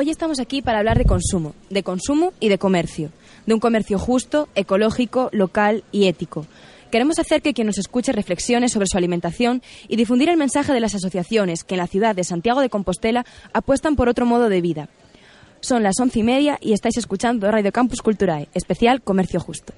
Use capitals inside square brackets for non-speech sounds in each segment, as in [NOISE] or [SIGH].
Hoy estamos aquí para hablar de consumo, de consumo y de comercio, de un comercio justo, ecológico, local y ético. Queremos hacer que quien nos escuche reflexione sobre su alimentación y difundir el mensaje de las asociaciones que en la ciudad de Santiago de Compostela apuestan por otro modo de vida. Son las once y media y estáis escuchando Radio Campus Culturae, especial Comercio Justo.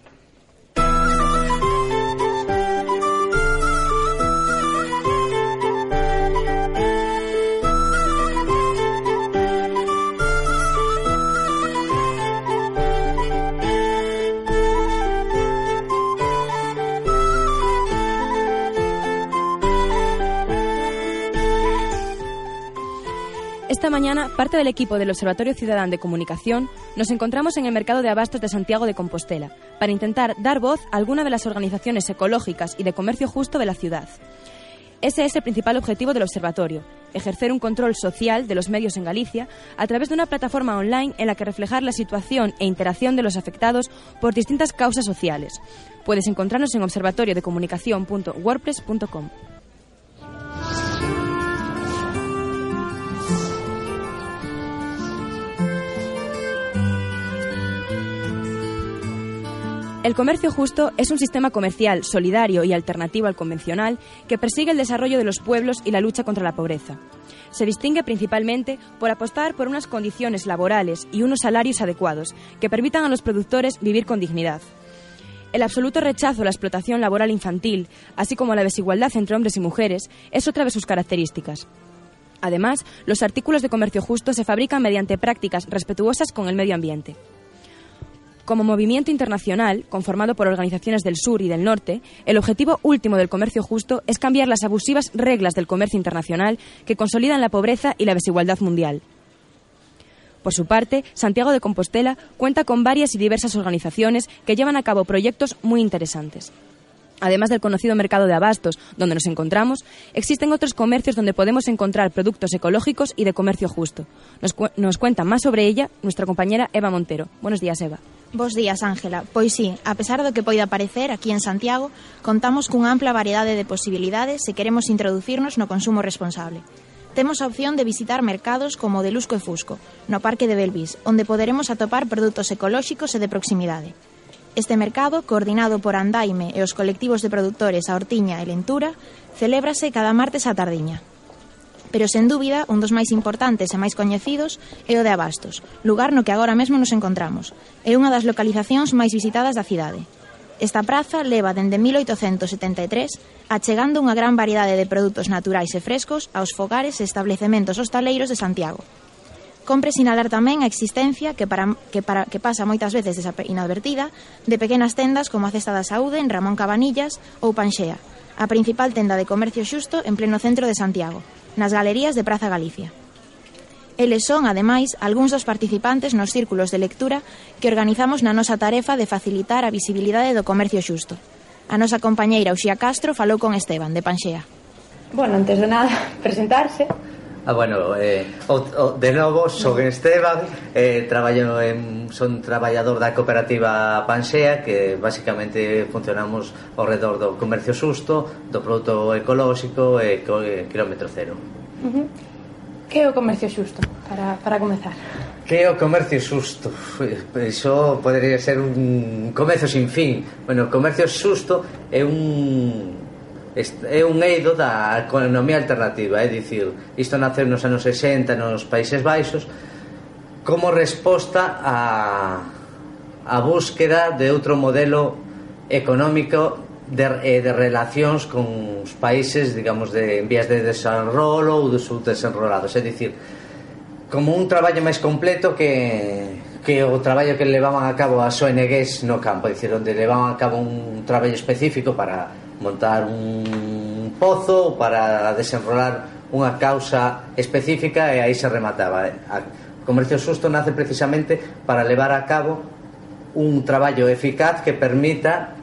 Esta mañana, parte del equipo del Observatorio Ciudadano de Comunicación nos encontramos en el mercado de abastos de Santiago de Compostela para intentar dar voz a alguna de las organizaciones ecológicas y de comercio justo de la ciudad. Ese es el principal objetivo del observatorio, ejercer un control social de los medios en Galicia a través de una plataforma online en la que reflejar la situación e interacción de los afectados por distintas causas sociales. Puedes encontrarnos en observatoriodecomunicación.wordpress.com. El comercio justo es un sistema comercial solidario y alternativo al convencional que persigue el desarrollo de los pueblos y la lucha contra la pobreza. Se distingue principalmente por apostar por unas condiciones laborales y unos salarios adecuados que permitan a los productores vivir con dignidad. El absoluto rechazo a la explotación laboral infantil, así como la desigualdad entre hombres y mujeres, es otra de sus características. Además, los artículos de comercio justo se fabrican mediante prácticas respetuosas con el medio ambiente. Como movimiento internacional, conformado por organizaciones del sur y del norte, el objetivo último del comercio justo es cambiar las abusivas reglas del comercio internacional que consolidan la pobreza y la desigualdad mundial. Por su parte, Santiago de Compostela cuenta con varias y diversas organizaciones que llevan a cabo proyectos muy interesantes. Además del conocido mercado de abastos, donde nos encontramos, existen otros comercios donde podemos encontrar productos ecológicos y de comercio justo. Nos, cuenta más sobre ella nuestra compañera Eva Montero. Buenos días, Eva. Bos días, Ángela. Pois sí, a pesar do que poida parecer, aquí en Santiago, contamos cunha ampla variedade de posibilidades se queremos introducirnos no consumo responsable. Temos a opción de visitar mercados como o de Lusco e Fusco, no Parque de Belvis, onde poderemos atopar produtos ecolóxicos e de proximidade. Este mercado, coordinado por Andaime e os colectivos de produtores a Hortiña e Lentura, celébrase cada martes á tardiña pero sen dúbida un dos máis importantes e máis coñecidos é o de Abastos, lugar no que agora mesmo nos encontramos. É unha das localizacións máis visitadas da cidade. Esta praza leva dende 1873 achegando unha gran variedade de produtos naturais e frescos aos fogares e establecementos hostaleiros de Santiago. Compre sinalar tamén a existencia que, para, que, para, que pasa moitas veces inadvertida de pequenas tendas como a Cesta da Saúde en Ramón Cabanillas ou Panxea, a principal tenda de comercio xusto en pleno centro de Santiago, nas galerías de Praza Galicia. Eles son, ademais, algúns dos participantes nos círculos de lectura que organizamos na nosa tarefa de facilitar a visibilidade do comercio xusto. A nosa compañeira Uxía Castro falou con Esteban, de Panxea. Bueno, antes de nada, [LAUGHS] presentarse, Ah, bueno, eh, o, o, de novo, son Esteban, eh, traballo en, son traballador da cooperativa Pansea, que basicamente funcionamos ao redor do comercio susto, do produto ecolóxico e eh, kilómetro cero. Uh -huh. Que é o comercio susto, para, para comezar? Que é o comercio susto? Iso podería ser un comercio sin fin. Bueno, o comercio susto é un é un eido da economía alternativa, é dicir, isto naceu nos anos 60 nos Países Baixos como resposta a a búsqueda de outro modelo económico de, de relacións con os países, digamos, de, en vías de desarrollo ou de subdesenrolados. É dicir, como un traballo máis completo que, que o traballo que levaban a cabo as ONGs no campo, é dicir, onde levaban a cabo un traballo específico para montar un pozo para desenrolar unha causa específica e aí se remataba. O comercio xusto nace precisamente para levar a cabo un traballo eficaz que permita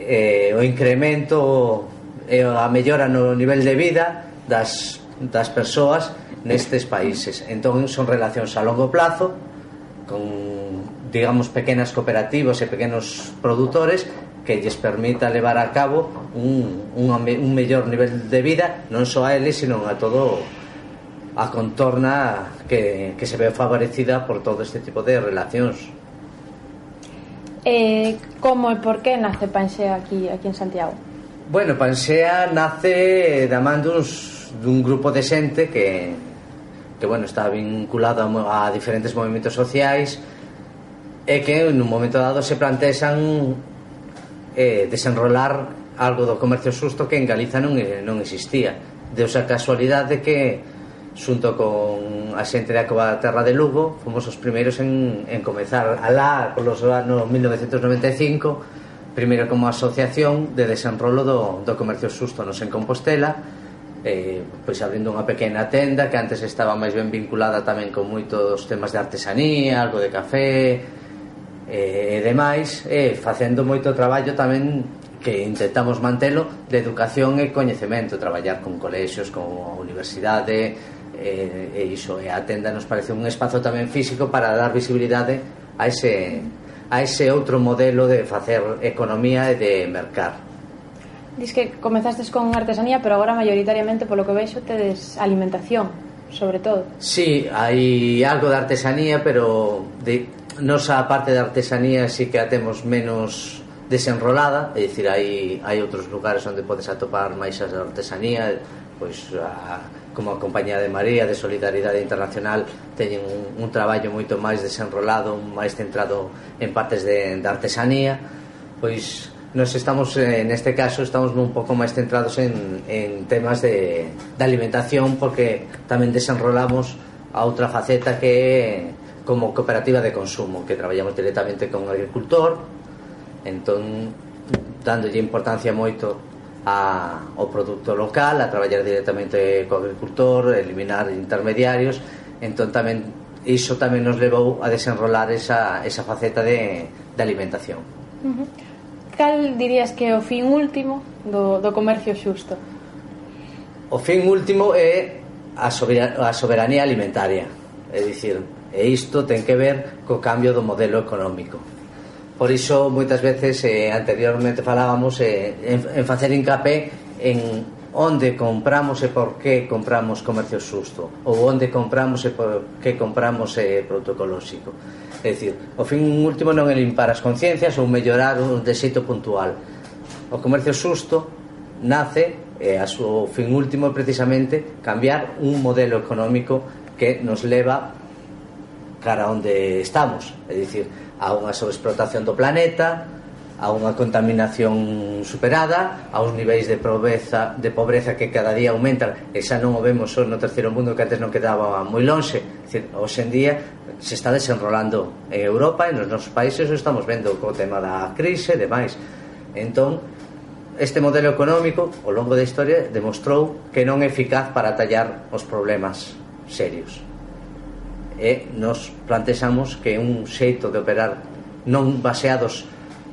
eh, o incremento e a mellora no nivel de vida das, das persoas nestes países. Entón son relacións a longo plazo con digamos pequenas cooperativas e pequenos produtores que lles permita levar a cabo un, un, un mellor nivel de vida non só a eles, sino a todo a contorna que, que se ve favorecida por todo este tipo de relacións. Eh, como e por que nace Panxea aquí, aquí en Santiago? Bueno, Panxea nace da man duns, dun grupo de xente que, que bueno, está vinculado a, a diferentes movimentos sociais e que en un momento dado se plantexan eh, desenrolar algo do comercio xusto que en Galiza non, non existía. deus a casualidade que xunto con a xente da Cova Terra de Lugo fomos os primeiros en, en comezar alá polos anos 1995 primeiro como asociación de desenrolo do, do comercio susto nos en Compostela eh, pois abrindo unha pequena tenda que antes estaba máis ben vinculada tamén con moitos temas de artesanía, algo de café, e, e demais e facendo moito traballo tamén que intentamos mantelo de educación e coñecemento traballar con colexios, con a universidade e, e iso e a tenda nos parece un espazo tamén físico para dar visibilidade a ese, a ese outro modelo de facer economía e de mercar Dis que comezastes con artesanía, pero agora maioritariamente polo que veixo tedes alimentación, sobre todo. Sí, hai algo de artesanía, pero de nosa parte de artesanía sí que a temos menos desenrolada, é dicir, hai, hai outros lugares onde podes atopar máis as artesanía, pois a, como a Compañía de María de Solidaridade Internacional teñen un, un traballo moito máis desenrolado, máis centrado en partes de, de artesanía, pois nos estamos eh, en este caso estamos un pouco máis centrados en, en temas de, de alimentación porque tamén desenrolamos a outra faceta que é como cooperativa de consumo, que traballamos directamente con o agricultor, entón dándolle importancia moito a, ao produto local, a traballar directamente co agricultor, eliminar intermediarios, entón tamén iso tamén nos levou a desenrolar esa, esa faceta de, de alimentación. Uh -huh. Cal dirías que é o fin último do, do comercio xusto? O fin último é a soberanía alimentaria, é dicir, E isto ten que ver co cambio do modelo económico. Por iso, moitas veces, eh, anteriormente falábamos eh, en, en facer hincapé en onde compramos e por que compramos comercio xusto ou onde compramos e por que compramos eh, produto ecolóxico. É dicir, o fin último non é limpar as conciencias ou mellorar un desito puntual. O comercio xusto nace e a súa fin último precisamente cambiar un modelo económico que nos leva cara onde estamos. É dicir, a unha sobreexplotación do planeta a unha contaminación superada a niveis de pobreza, de pobreza que cada día aumentan e xa non o vemos só no terceiro mundo que antes non quedaba moi lonxe, dicir, hoxe en día se está desenrolando en Europa e nos nosos países o estamos vendo co tema da crise e demais. Entón, este modelo económico ao longo da historia demostrou que non é eficaz para tallar os problemas serios e nos plantexamos que un xeito de operar non baseados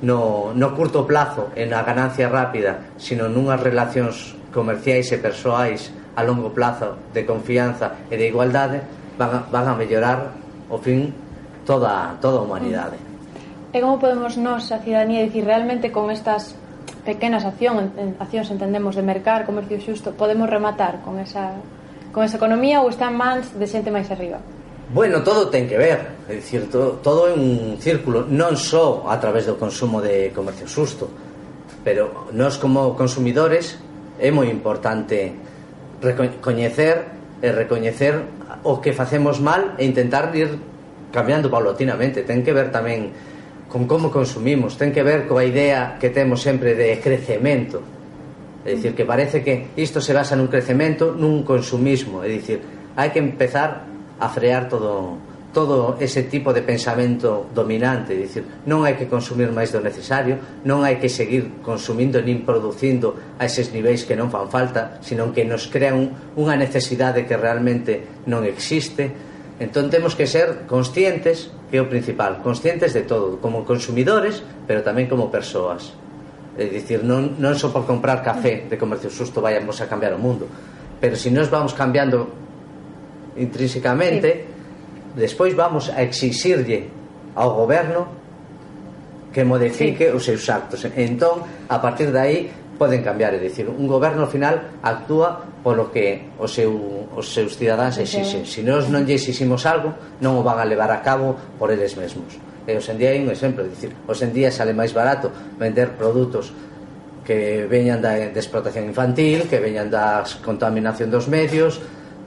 no, no curto plazo e na ganancia rápida sino nunhas relacións comerciais e persoais a longo plazo de confianza e de igualdade van a, van a mellorar o fin toda, toda a humanidade E como podemos nós, a cidadanía, dicir realmente con estas pequenas acción, accións entendemos de mercar, comercio xusto, podemos rematar con esa con esa economía ou está en mans de xente máis arriba? Bueno, todo ten que ver, é dicir, todo, todo é un círculo, non só a través do consumo de comercio susto, pero nós como consumidores é moi importante recoñecer e recoñecer o que facemos mal e intentar ir cambiando paulatinamente. Ten que ver tamén con como consumimos, ten que ver coa idea que temos sempre de crecemento. É dicir, que parece que isto se basa nun crecemento, nun consumismo. É dicir, hai que empezar a frear todo todo ese tipo de pensamento dominante, dicir, non hai que consumir máis do necesario, non hai que seguir consumindo nin producindo a eses niveis que non fan falta, senón que nos crean unha necesidade que realmente non existe. Entón temos que ser conscientes, que é o principal, conscientes de todo, como consumidores, pero tamén como persoas. É dicir, non, non só por comprar café de comercio susto vayamos a cambiar o mundo, pero se si nos vamos cambiando intrínsecamente, sí. despois vamos a exixirlle ao goberno que modifique sí. os seus actos. Entón, a partir de aí poden cambiar, é dicir, un goberno ao final actúa polo que o seu, os seus cidadáns exixen. Se nós non lle exiximos algo, non o van a levar a cabo por eles mesmos. E hoxe en día hai un exemplo, é dicir, os en día sale máis barato vender produtos que veñan da, da explotación infantil, que veñan da contaminación dos medios,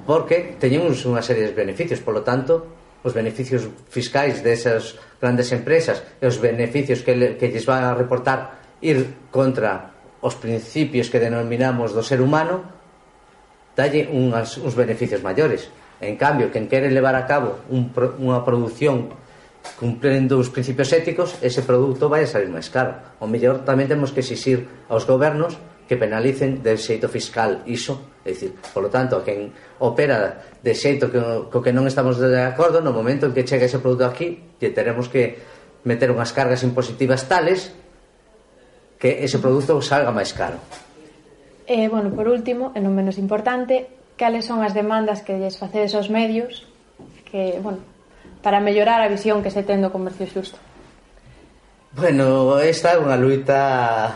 porque teñen unha serie de beneficios, polo tanto, os beneficios fiscais desas grandes empresas e os beneficios que, le, que lles van a reportar ir contra os principios que denominamos do ser humano dalle unhas, uns beneficios maiores. En cambio, quen quere levar a cabo un, unha produción cumplendo os principios éticos, ese produto vai a salir máis caro. O mellor tamén temos que exixir aos gobernos que penalicen de xeito fiscal iso, é dicir, polo tanto, a quen opera de xeito que, co que non estamos de acordo, no momento en que chega ese produto aquí, que teremos que meter unhas cargas impositivas tales que ese produto salga máis caro. E, eh, bueno, por último, e non menos importante, cales son as demandas que lles facedes aos medios que, bueno, para mellorar a visión que se ten do comercio xusto? Bueno, esta é unha luita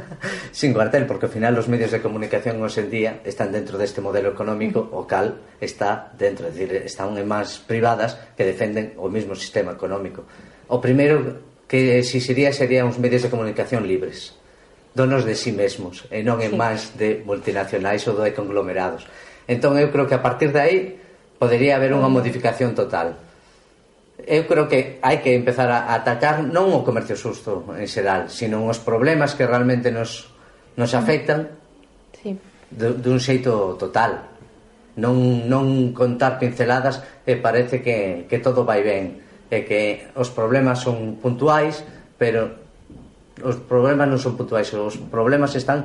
[LAUGHS] sin cuartel, porque ao final os medios de comunicación hoxe en día están dentro deste modelo económico, o cal está dentro, é dicir, están en máis privadas que defenden o mesmo sistema económico. O primeiro que exixiría serían uns medios de comunicación libres, donos de si sí mesmos, e non en máis de multinacionais ou de conglomerados. Entón eu creo que a partir de aí podería haber unha modificación total eu creo que hai que empezar a atacar non o comercio xusto en xeral, sino os problemas que realmente nos, nos afectan sí. dun xeito total. Non, non contar pinceladas e parece que, que todo vai ben e que os problemas son puntuais, pero os problemas non son puntuais, os problemas están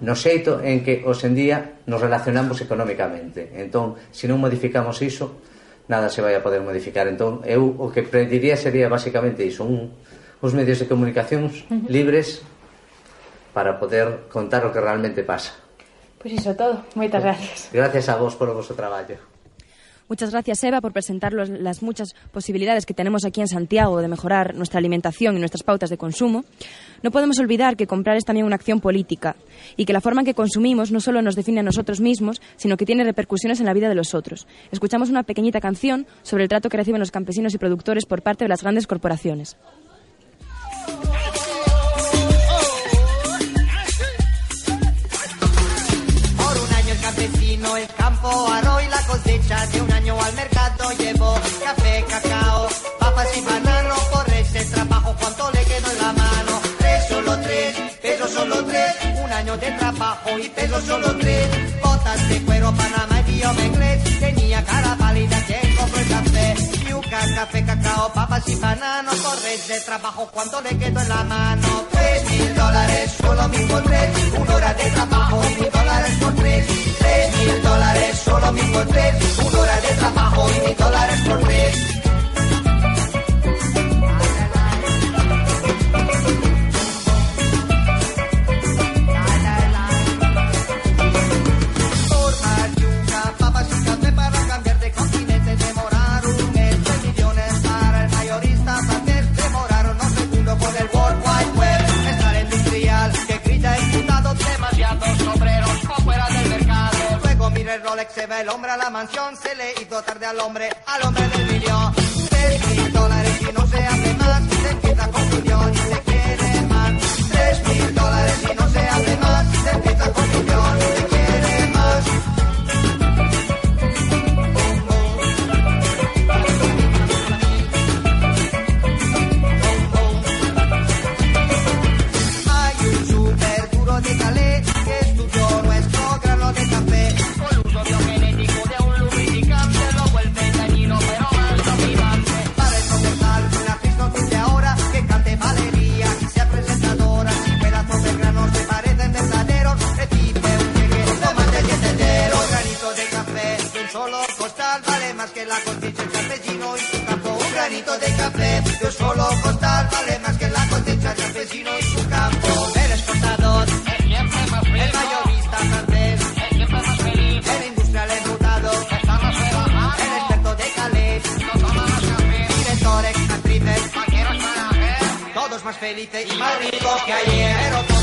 no xeito en que hoxendía nos relacionamos económicamente. Entón, se non modificamos iso, nada se vai a poder modificar. Entón, eu o que prediría sería basicamente iso, un, uns medios de comunicación uh -huh. libres para poder contar o que realmente pasa. Pois pues iso todo. Moitas gracias. Gracias a vos polo vosso traballo. Muchas gracias, Eva, por presentar las muchas posibilidades que tenemos aquí en Santiago de mejorar nuestra alimentación y nuestras pautas de consumo. No podemos olvidar que comprar es también una acción política y que la forma en que consumimos no solo nos define a nosotros mismos, sino que tiene repercusiones en la vida de los otros. Escuchamos una pequeñita canción sobre el trato que reciben los campesinos y productores por parte de las grandes corporaciones. el campo aró y la cosecha de un al mercado llevó café, cacao, papas y bananos por ese trabajo cuánto le quedó en la mano tres solo tres pesos solo tres un año de trabajo y pesos solo tres. Botas de cuero Panamá y inglés tenía cara pálida café café cacao papas y bananos por ese trabajo cuánto le quedó en la mano tres mil dólares solo mismo tres una hora de trabajo mil dólares por tres tres mil dólares, solo mismo tres, una hora de trabajo mil dólares por tres. Mansión, se le hizo tarde al hombre, al hombre más que la cosecha del campesino y su campo. Un granito de café un solo costal vale más que la cosecha del campesino y su campo. El exportador, el mayorista francés, el industrial enrutado, el experto de Calais, directores, actrices, todos más felices y más ricos que ayer.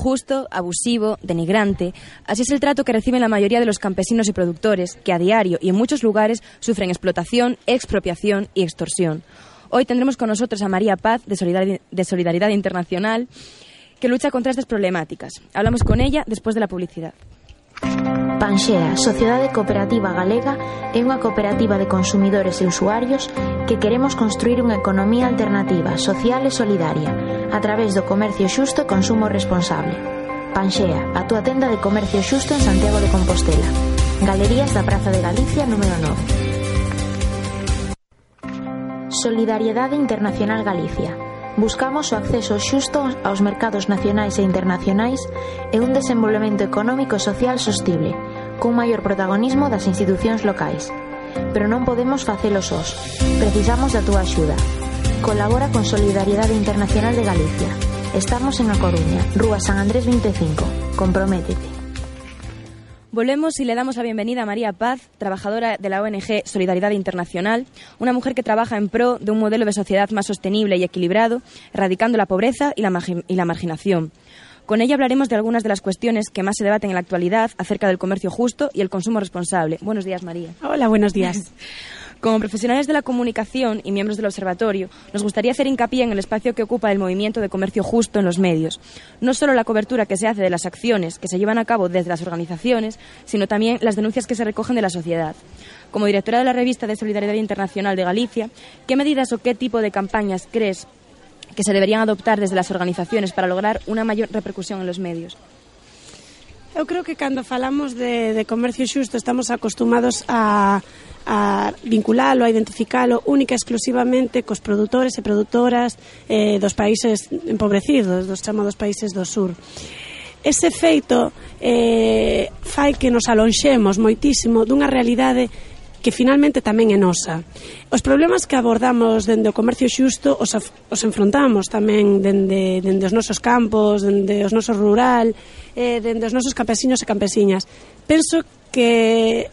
Injusto, abusivo, denigrante. Así es el trato que reciben la mayoría de los campesinos y productores, que a diario y en muchos lugares sufren explotación, expropiación y extorsión. Hoy tendremos con nosotros a María Paz, de Solidaridad, Internacional, que lucha contra estas problemáticas. Hablamos con ella después de la publicidad. Panxea, Sociedade Cooperativa Galega, é unha cooperativa de consumidores e usuarios que queremos construir unha economía alternativa, social e solidaria, a través do comercio xusto e consumo responsable. Panxea, a túa tenda de comercio xusto en Santiago de Compostela. Galerías da Praza de Galicia número 9. Solidariedade Internacional Galicia. Buscamos o acceso xusto aos mercados nacionais e internacionais e un desenvolvemento económico e social sostible, cun maior protagonismo das institucións locais. Pero non podemos facelo sós. Precisamos da túa axuda. Colabora con Solidariedade Internacional de Galicia. Estamos en A Coruña, Rúa San Andrés 25. Comprométete. Volvemos y le damos la bienvenida a María Paz, trabajadora de la ONG Solidaridad Internacional, una mujer que trabaja en pro de un modelo de sociedad más sostenible y equilibrado, erradicando la pobreza y la, y la marginación. Con ella hablaremos de algunas de las cuestiones que más se debaten en la actualidad acerca del comercio justo y el consumo responsable. Buenos días, María. Hola, buenos días. [LAUGHS] Como profesionales de la comunicación y miembros del observatorio, nos gustaría hacer hincapié en el espacio que ocupa el movimiento de comercio justo en los medios. No solo la cobertura que se hace de las acciones que se llevan a cabo desde las organizaciones, sino también las denuncias que se recogen de la sociedad. Como directora de la revista de Solidaridad Internacional de Galicia, ¿qué medidas o qué tipo de campañas crees que se deberían adoptar desde las organizaciones para lograr una mayor repercusión en los medios? Eu creo que cando falamos de, comercio xusto estamos acostumados a, a vinculalo, a identificalo única e exclusivamente cos produtores e produtoras eh, dos países empobrecidos, dos chamados países do sur. Ese feito eh, fai que nos alonxemos moitísimo dunha realidade que finalmente tamén é nosa. Os problemas que abordamos dende o comercio xusto os, os enfrontamos tamén dende, dende os nosos campos, dende os nosos rural, eh, dende os nosos campesiños e campesiñas. Penso que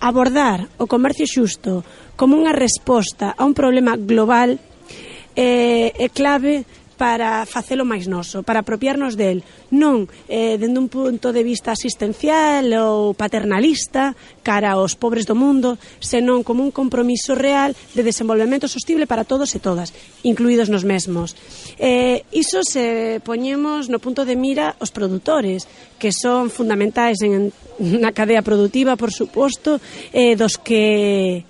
abordar o comercio xusto como unha resposta a un problema global eh, é clave para facelo máis noso, para apropiarnos del, non eh, dende un punto de vista asistencial ou paternalista cara aos pobres do mundo, senón como un compromiso real de desenvolvemento sostible para todos e todas, incluídos nos mesmos. Eh, iso se poñemos no punto de mira os produtores, que son fundamentais en, na cadea produtiva, por suposto, eh, dos que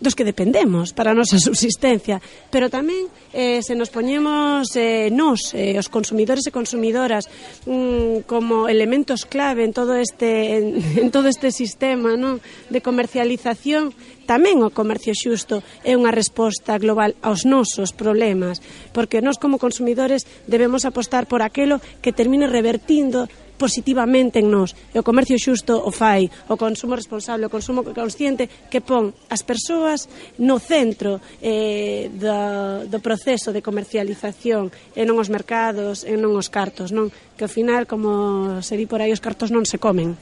dos que dependemos para a nosa [LAUGHS] subsistencia, pero tamén eh, se nos poñemos eh, nos, eh, os consumidores e consumidoras, mm, como elementos clave en todo este en, [LAUGHS] en todo este sistema non? de comercialización, tamén o comercio xusto é unha resposta global aos nosos problemas, porque nós como consumidores debemos apostar por aquelo que termine revertindo positivamente en nós. E o comercio xusto o fai, o consumo responsable, o consumo consciente que pon as persoas no centro eh, do, do proceso de comercialización e non os mercados, e non os cartos, non? Que ao final, como se di por aí, os cartos non se comen.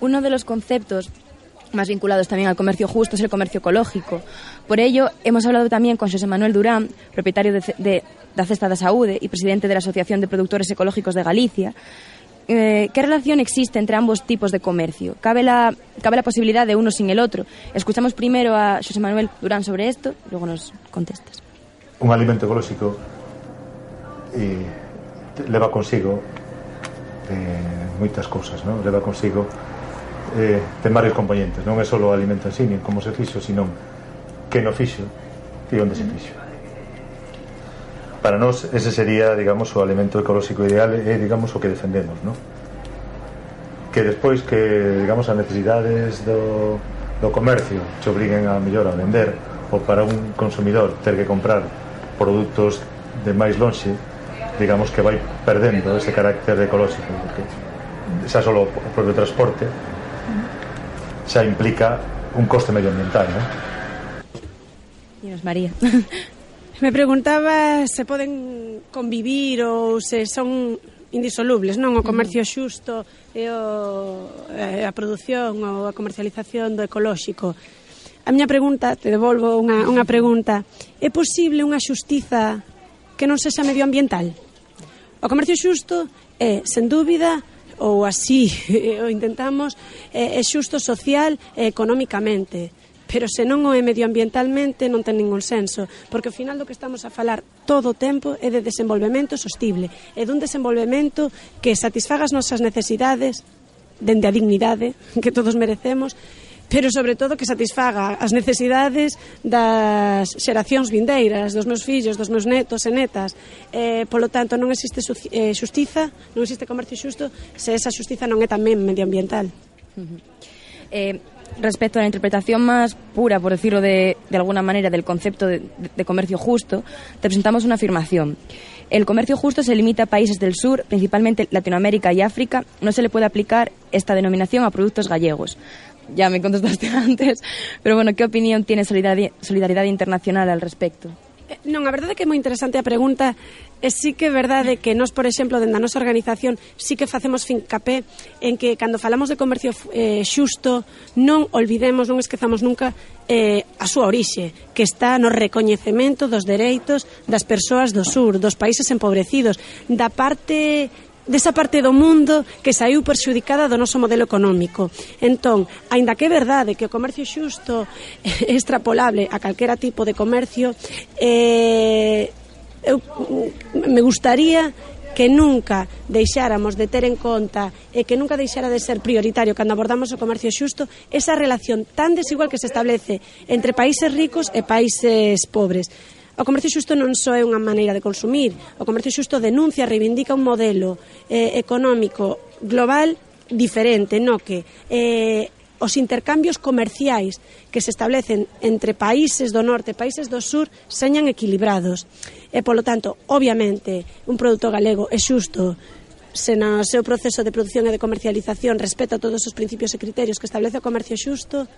Uno de los conceptos más vinculados también al comercio justo es el comercio ecológico. Por ello, hemos hablado también con José Manuel Durán, propietario de, de, Cesta da Saúde y presidente de la Asociación de Productores Ecológicos de Galicia. Eh, ¿Qué relación existe entre ambos tipos de comercio? ¿Cabe la, ¿Cabe la posibilidad de uno sin el otro? Escuchamos primero a José Manuel Durán sobre esto, luego nos contestas. un alimento ecolóxico e te- leva consigo eh, moitas cousas, non? Leva consigo eh, ten varios componentes non é só o alimento en sí, nin como se fixo senón que no fixo e onde se fixo para nós ese sería digamos o alimento ecolóxico ideal e digamos o que defendemos non? que despois que digamos as necesidades do, do comercio se obriguen a mellor a vender ou para un consumidor ter que comprar produtos de máis lonxe digamos que vai perdendo ese carácter ecolóxico porque xa só o propio transporte xa implica un coste medioambiental, non? Dinos María. [LAUGHS] Me preguntaba se poden convivir ou se son indisolubles, non? O comercio mm. xusto e o, e a produción ou a comercialización do ecolóxico. A miña pregunta, te devolvo unha, unha pregunta. É posible unha xustiza que non sexa medioambiental? O comercio xusto é, sen dúbida, ou así [LAUGHS] o intentamos, é, é xusto social e económicamente pero se non o é medioambientalmente non ten ningún senso, porque ao final do que estamos a falar todo o tempo é de desenvolvemento sostible, é dun desenvolvemento que satisfaga as nosas necesidades dende a dignidade [LAUGHS] que todos merecemos, pero sobre todo que satisfaga as necesidades das xeracións vindeiras, dos meus fillos, dos meus netos e netas. Eh, polo tanto, non existe eh, xustiza, non existe comercio xusto se esa xustiza non é tamén medioambiental. Uh -huh. eh, respecto a la interpretación más pura, por decirlo de, de alguna manera, del concepto de, de, comercio justo, te presentamos una afirmación. El comercio justo se limita a países del sur, principalmente Latinoamérica y África. No se le puede aplicar esta denominación a productos gallegos ya me contestaste [LAUGHS] antes, pero bueno, que opinión tiene Solidaridade, Solidaridade Internacional al respecto? Eh, non, a verdade é que é moi interesante a pregunta E sí que é verdade que nós, por exemplo, dentro da nosa organización, sí que facemos fincapé en que cando falamos de comercio eh, xusto, non olvidemos, non esquezamos nunca eh, a súa orixe, que está no recoñecemento dos dereitos das persoas do sur, dos países empobrecidos, da parte desa parte do mundo que saiu perxudicada do noso modelo económico. Entón, aínda que é verdade que o comercio xusto é extrapolable a calquera tipo de comercio, eh, eu, mm, me gustaría que nunca deixáramos de ter en conta e que nunca deixara de ser prioritario cando abordamos o comercio xusto esa relación tan desigual que se establece entre países ricos e países pobres. O comercio xusto non só é unha maneira de consumir, o comercio xusto denuncia, reivindica un modelo eh, económico global diferente, no que eh, os intercambios comerciais que se establecen entre países do norte e países do sur señan equilibrados. E, polo tanto, obviamente, un produto galego é xusto se no seu proceso de produción e de comercialización respeta todos os principios e criterios que establece o comercio xusto,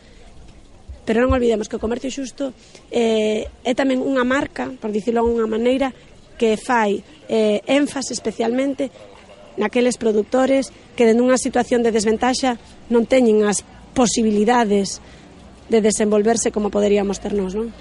pero non olvidemos que o comercio xusto eh, é tamén unha marca, por dicirlo de unha maneira, que fai eh, énfase especialmente naqueles produtores que dende unha situación de desventaxa non teñen as posibilidades de desenvolverse como poderíamos ter nós, non?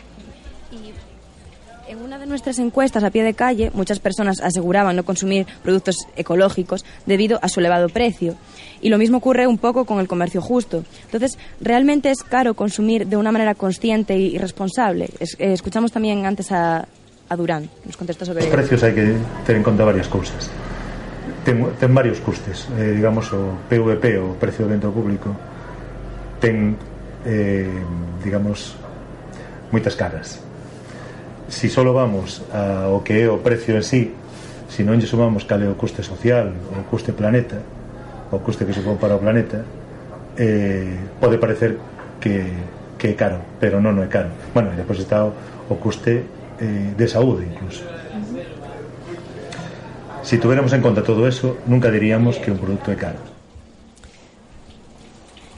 En una de nuestras encuestas a pie de calle, muchas personas aseguraban no consumir productos ecológicos debido a su elevado precio. Y lo mismo ocurre un poco con el comercio justo. Entonces, ¿realmente es caro consumir de una manera consciente y responsable? Es, eh, escuchamos también antes a, a Durán, nos contesta sobre... Os precios hai que ter en conta varias cousas. Ten, ten varios custes. Eh, digamos, o PVP, o precio do dentro público, ten, eh, digamos, moitas caras. si solo vamos ao que é o precio en sí, se non lle sumamos cal é o custe social, o custe planeta, o custe que supón para o planeta, eh, pode parecer que, que é caro, pero non, non é caro. Bueno, e depois está o, o custe eh, de saúde, incluso. Si tuviéramos en conta todo eso, nunca diríamos que un produto é caro.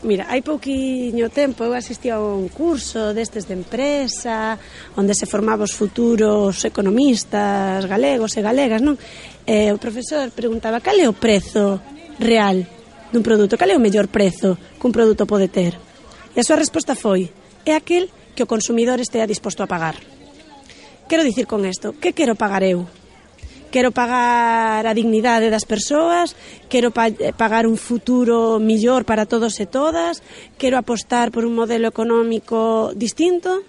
Mira, hai pouquiño tempo eu asistí a un curso destes de empresa onde se formaba os futuros economistas galegos e galegas, non? E o profesor preguntaba cal é o prezo real dun produto, cal é o mellor prezo que un produto pode ter? E a súa resposta foi é aquel que o consumidor estea disposto a pagar. Quero dicir con isto, que quero pagar eu? quero pagar a dignidade das persoas, quero pa pagar un futuro millor para todos e todas, quero apostar por un modelo económico distinto.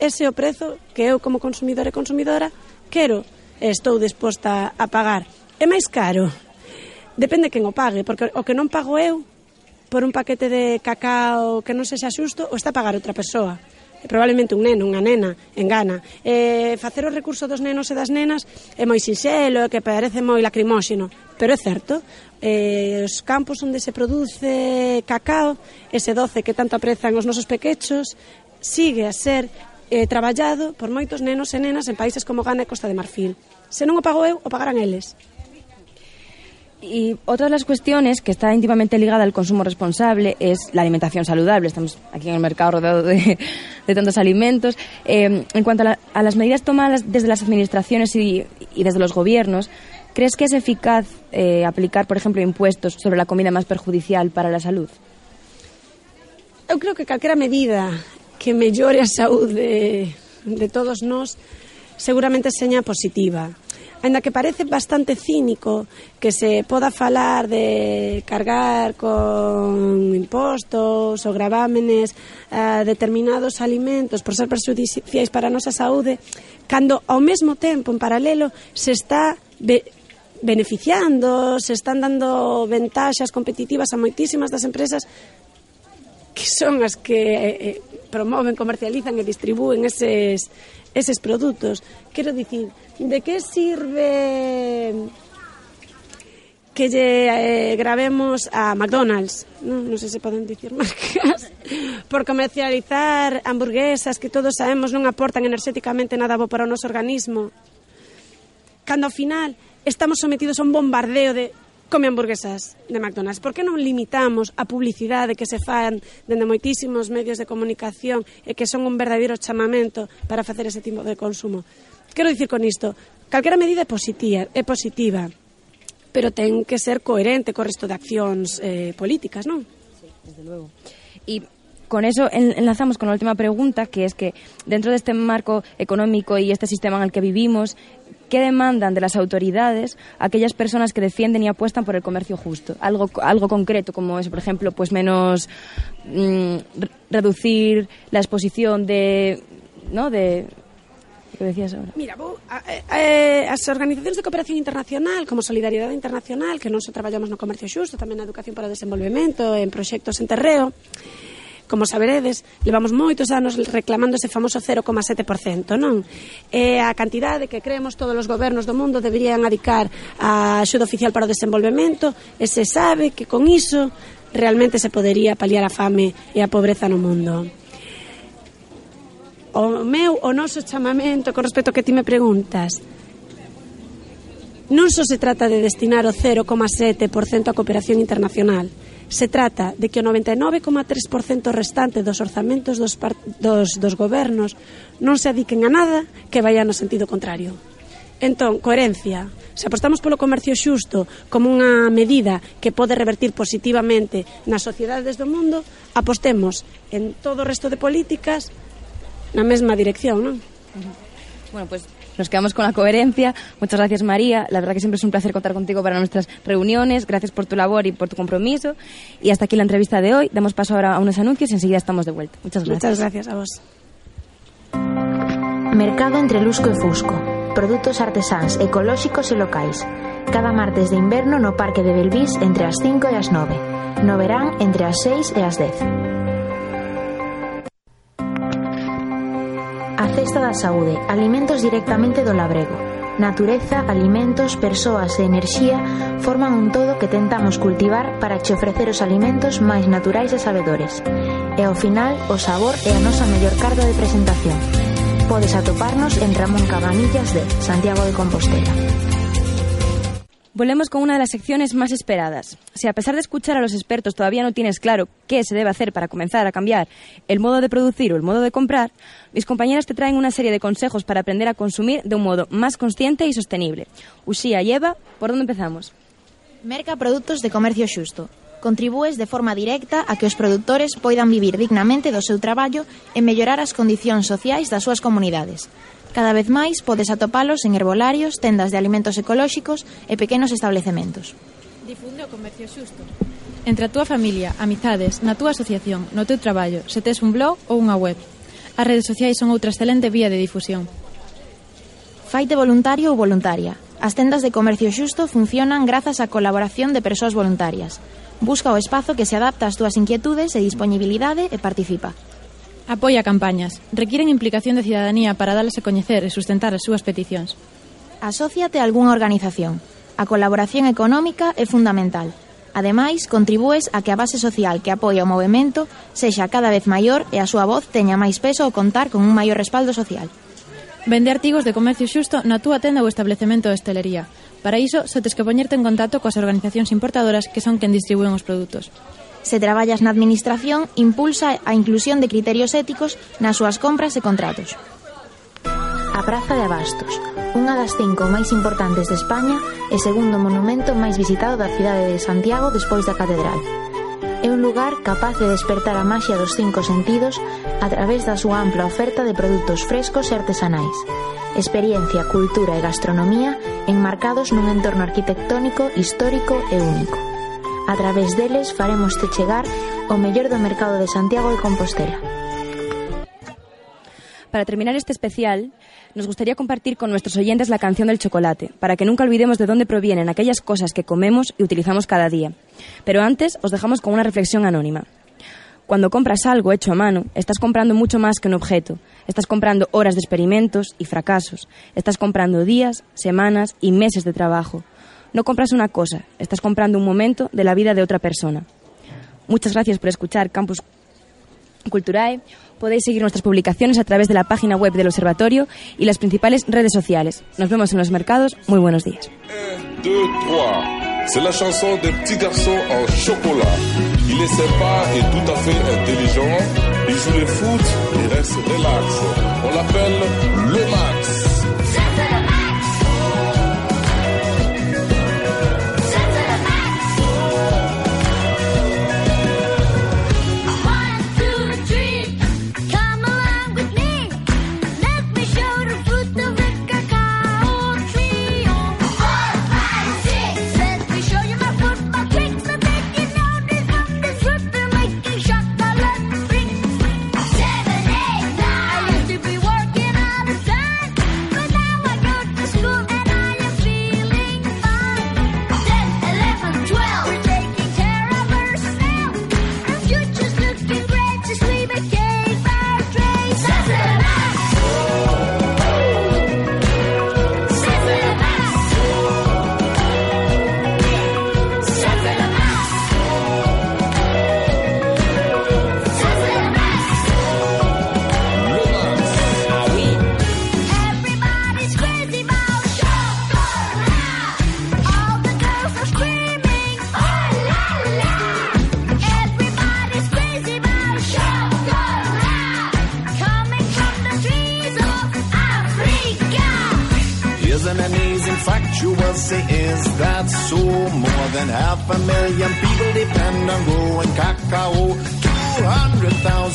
Ese é o prezo que eu como consumidor e consumidora quero e estou disposta a pagar. É máis caro. Depende quen o pague, porque o que non pago eu por un paquete de cacao que non sexa xusto, o está a pagar outra persoa probablemente un neno, unha nena en Ghana. Eh, facer o recurso dos nenos e das nenas é moi sinxelo, que parece moi lacrimóxeno, pero é certo. Eh, os campos onde se produce cacao, ese doce que tanto aprezan os nosos pequechos, sigue a ser eh, traballado por moitos nenos e nenas en países como Ghana e Costa de Marfil. Se non o pago eu, o pagarán eles. Y otra de las cuestiones que está íntimamente ligada al consumo responsable es la alimentación saludable. Estamos aquí en el mercado rodeado de, tantos alimentos. Eh, en cuanto a, la- a las medidas tomadas desde las administraciones y, desde los gobiernos, ¿crees que es eficaz eh, aplicar, por ejemplo, impuestos sobre la comida más perjudicial para la salud? Eu creo que calquera medida que mellore a saúde de todos nós seguramente seña positiva. Ainda que parece bastante cínico que se poda falar de cargar con impostos ou gravámenes a determinados alimentos por ser perjudiciais para a nosa saúde, cando ao mesmo tempo, en paralelo, se está be beneficiando, se están dando ventaxas competitivas a moitísimas das empresas que son as que eh, eh, promoven, comercializan e distribúen eses, eses produtos. Quero dicir, de que sirve que lle eh, gravemos a McDonald's, non, non sei se poden dicir marcas, [LAUGHS] por comercializar hamburguesas que todos sabemos non aportan enerxéticamente nada bo para o noso organismo. Cando ao final estamos sometidos a un bombardeo de come hamburguesas de McDonald's? Por que non limitamos a publicidade que se fan dende moitísimos medios de comunicación e que son un verdadeiro chamamento para facer ese tipo de consumo? Quero dicir con isto, calquera medida é positiva, é positiva pero ten que ser coherente co resto de accións eh, políticas, non? Sí, desde luego. E con eso enlazamos con la última pregunta, que es que dentro de este marco económico y este sistema en el que vivimos, ¿qué demandan de las autoridades aquellas personas que defienden y apuestan por el comercio justo? Algo, algo concreto, como es, por ejemplo, pues menos mm, re- reducir la exposición de, ¿no? De, ¿qué decías ahora? Mira, vou, a, eh, organizacións de cooperación internacional, como Solidaridade Internacional, que non só traballamos no comercio xusto, tamén na educación para o desenvolvemento, en proxectos en terreo, Como saberedes, levamos moitos anos reclamando ese famoso 0,7%, non? É a cantidade que creemos todos os gobernos do mundo deberían adicar a axuda oficial para o desenvolvemento e se sabe que con iso realmente se podería paliar a fame e a pobreza no mundo o meu o noso chamamento con respecto a que ti me preguntas non só se trata de destinar o 0,7% á cooperación internacional Se trata de que o 99,3% restante dos orzamentos dos, dos, dos gobernos non se adiquen a nada que vaya no sentido contrario. Entón, coherencia. Se apostamos polo comercio xusto como unha medida que pode revertir positivamente nas sociedades do mundo, apostemos en todo o resto de políticas na mesma dirección, non? Bueno, pues nos quedamos con la coherencia. Muchas gracias, María. La verdad que siempre es un placer contar contigo para nuestras reuniones. Gracias por tu labor y por tu compromiso. Y hasta aquí la entrevista de hoy. Damos paso ahora a unos anuncios y enseguida estamos de vuelta. Muchas gracias. Muchas gracias a vos. Mercado entre Lusco e Fusco. Produtos artesáns, ecolóxicos e locais. Cada martes de inverno no Parque de Belvís entre as 5 e as 9. No verán entre as 6 e as 10. Festa da Saúde, alimentos directamente do labrego. Natureza, alimentos, persoas e enerxía forman un todo que tentamos cultivar para che ofrecer os alimentos máis naturais e sabedores. E ao final, o sabor é a nosa mellor carta de presentación. Podes atoparnos en Ramón Cabanillas de Santiago de Compostela volvemos con una de las secciones más esperadas. Si a pesar de escuchar a los expertos todavía no tienes claro qué se debe hacer para comenzar a cambiar el modo de producir o el modo de comprar, mis compañeras te traen una serie de consejos para aprender a consumir de un modo más consciente y sostenible. Uxía y Eva, ¿por dónde empezamos? Merca produtos de comercio xusto. Contribúes de forma directa a que os produtores poidan vivir dignamente do seu traballo e mellorar as condicións sociais das súas comunidades. Cada vez máis podes atopalos en herbolarios, tendas de alimentos ecolóxicos e pequenos establecementos. Difunde o comercio xusto. Entre a túa familia, amizades, na túa asociación, no teu traballo, se tes un blog ou unha web. As redes sociais son outra excelente vía de difusión. Faite voluntario ou voluntaria. As tendas de comercio xusto funcionan grazas á colaboración de persoas voluntarias. Busca o espazo que se adapta ás túas inquietudes e disponibilidade e participa. Apoia campañas. Requiren implicación de cidadanía para darles a coñecer e sustentar as súas peticións. Asociate a algunha organización. A colaboración económica é fundamental. Ademais, contribúes a que a base social que apoia o movimento sexa cada vez maior e a súa voz teña máis peso ao contar con un maior respaldo social. Vende artigos de comercio xusto na túa tenda ou establecemento de hostelería. Para iso, só tes que poñerte en contacto coas organizacións importadoras que son quen distribúen os produtos. Se traballas na administración, impulsa a inclusión de criterios éticos nas súas compras e contratos. A Praza de Abastos, unha das cinco máis importantes de España e segundo monumento máis visitado da cidade de Santiago despois da catedral. É un lugar capaz de despertar a maxia dos cinco sentidos a través da súa ampla oferta de produtos frescos e artesanais. Experiencia, cultura e gastronomía enmarcados nun entorno arquitectónico, histórico e único. A través deles faremos te chegar o mellor do mercado de Santiago de Compostela. Para terminar este especial, nos gustaría compartir con nuestros oyentes la canción del chocolate, para que nunca olvidemos de dónde provienen aquellas cosas que comemos y utilizamos cada día. Pero antes os dejamos con una reflexión anónima. Cuando compras algo hecho a mano, estás comprando mucho más que un objeto. Estás comprando horas de experimentos y fracasos. Estás comprando días, semanas y meses de trabajo. No compras una cosa, estás comprando un momento de la vida de otra persona. Muchas gracias por escuchar Campus Culturae. Podéis seguir nuestras publicaciones a través de la página web del Observatorio y las principales redes sociales. Nos vemos en los mercados. Muy buenos días. 1, 2, 3. C'est la chanson des petits garçons en chocolat. Il est sympa et tout à fait intelligent. Il joue le foot et reste relax. On l'appelle le Max.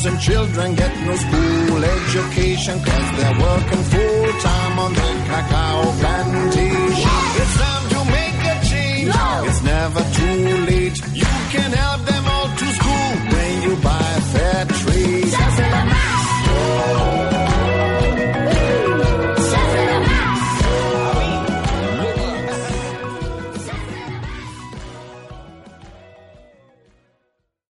200,000 children get no school education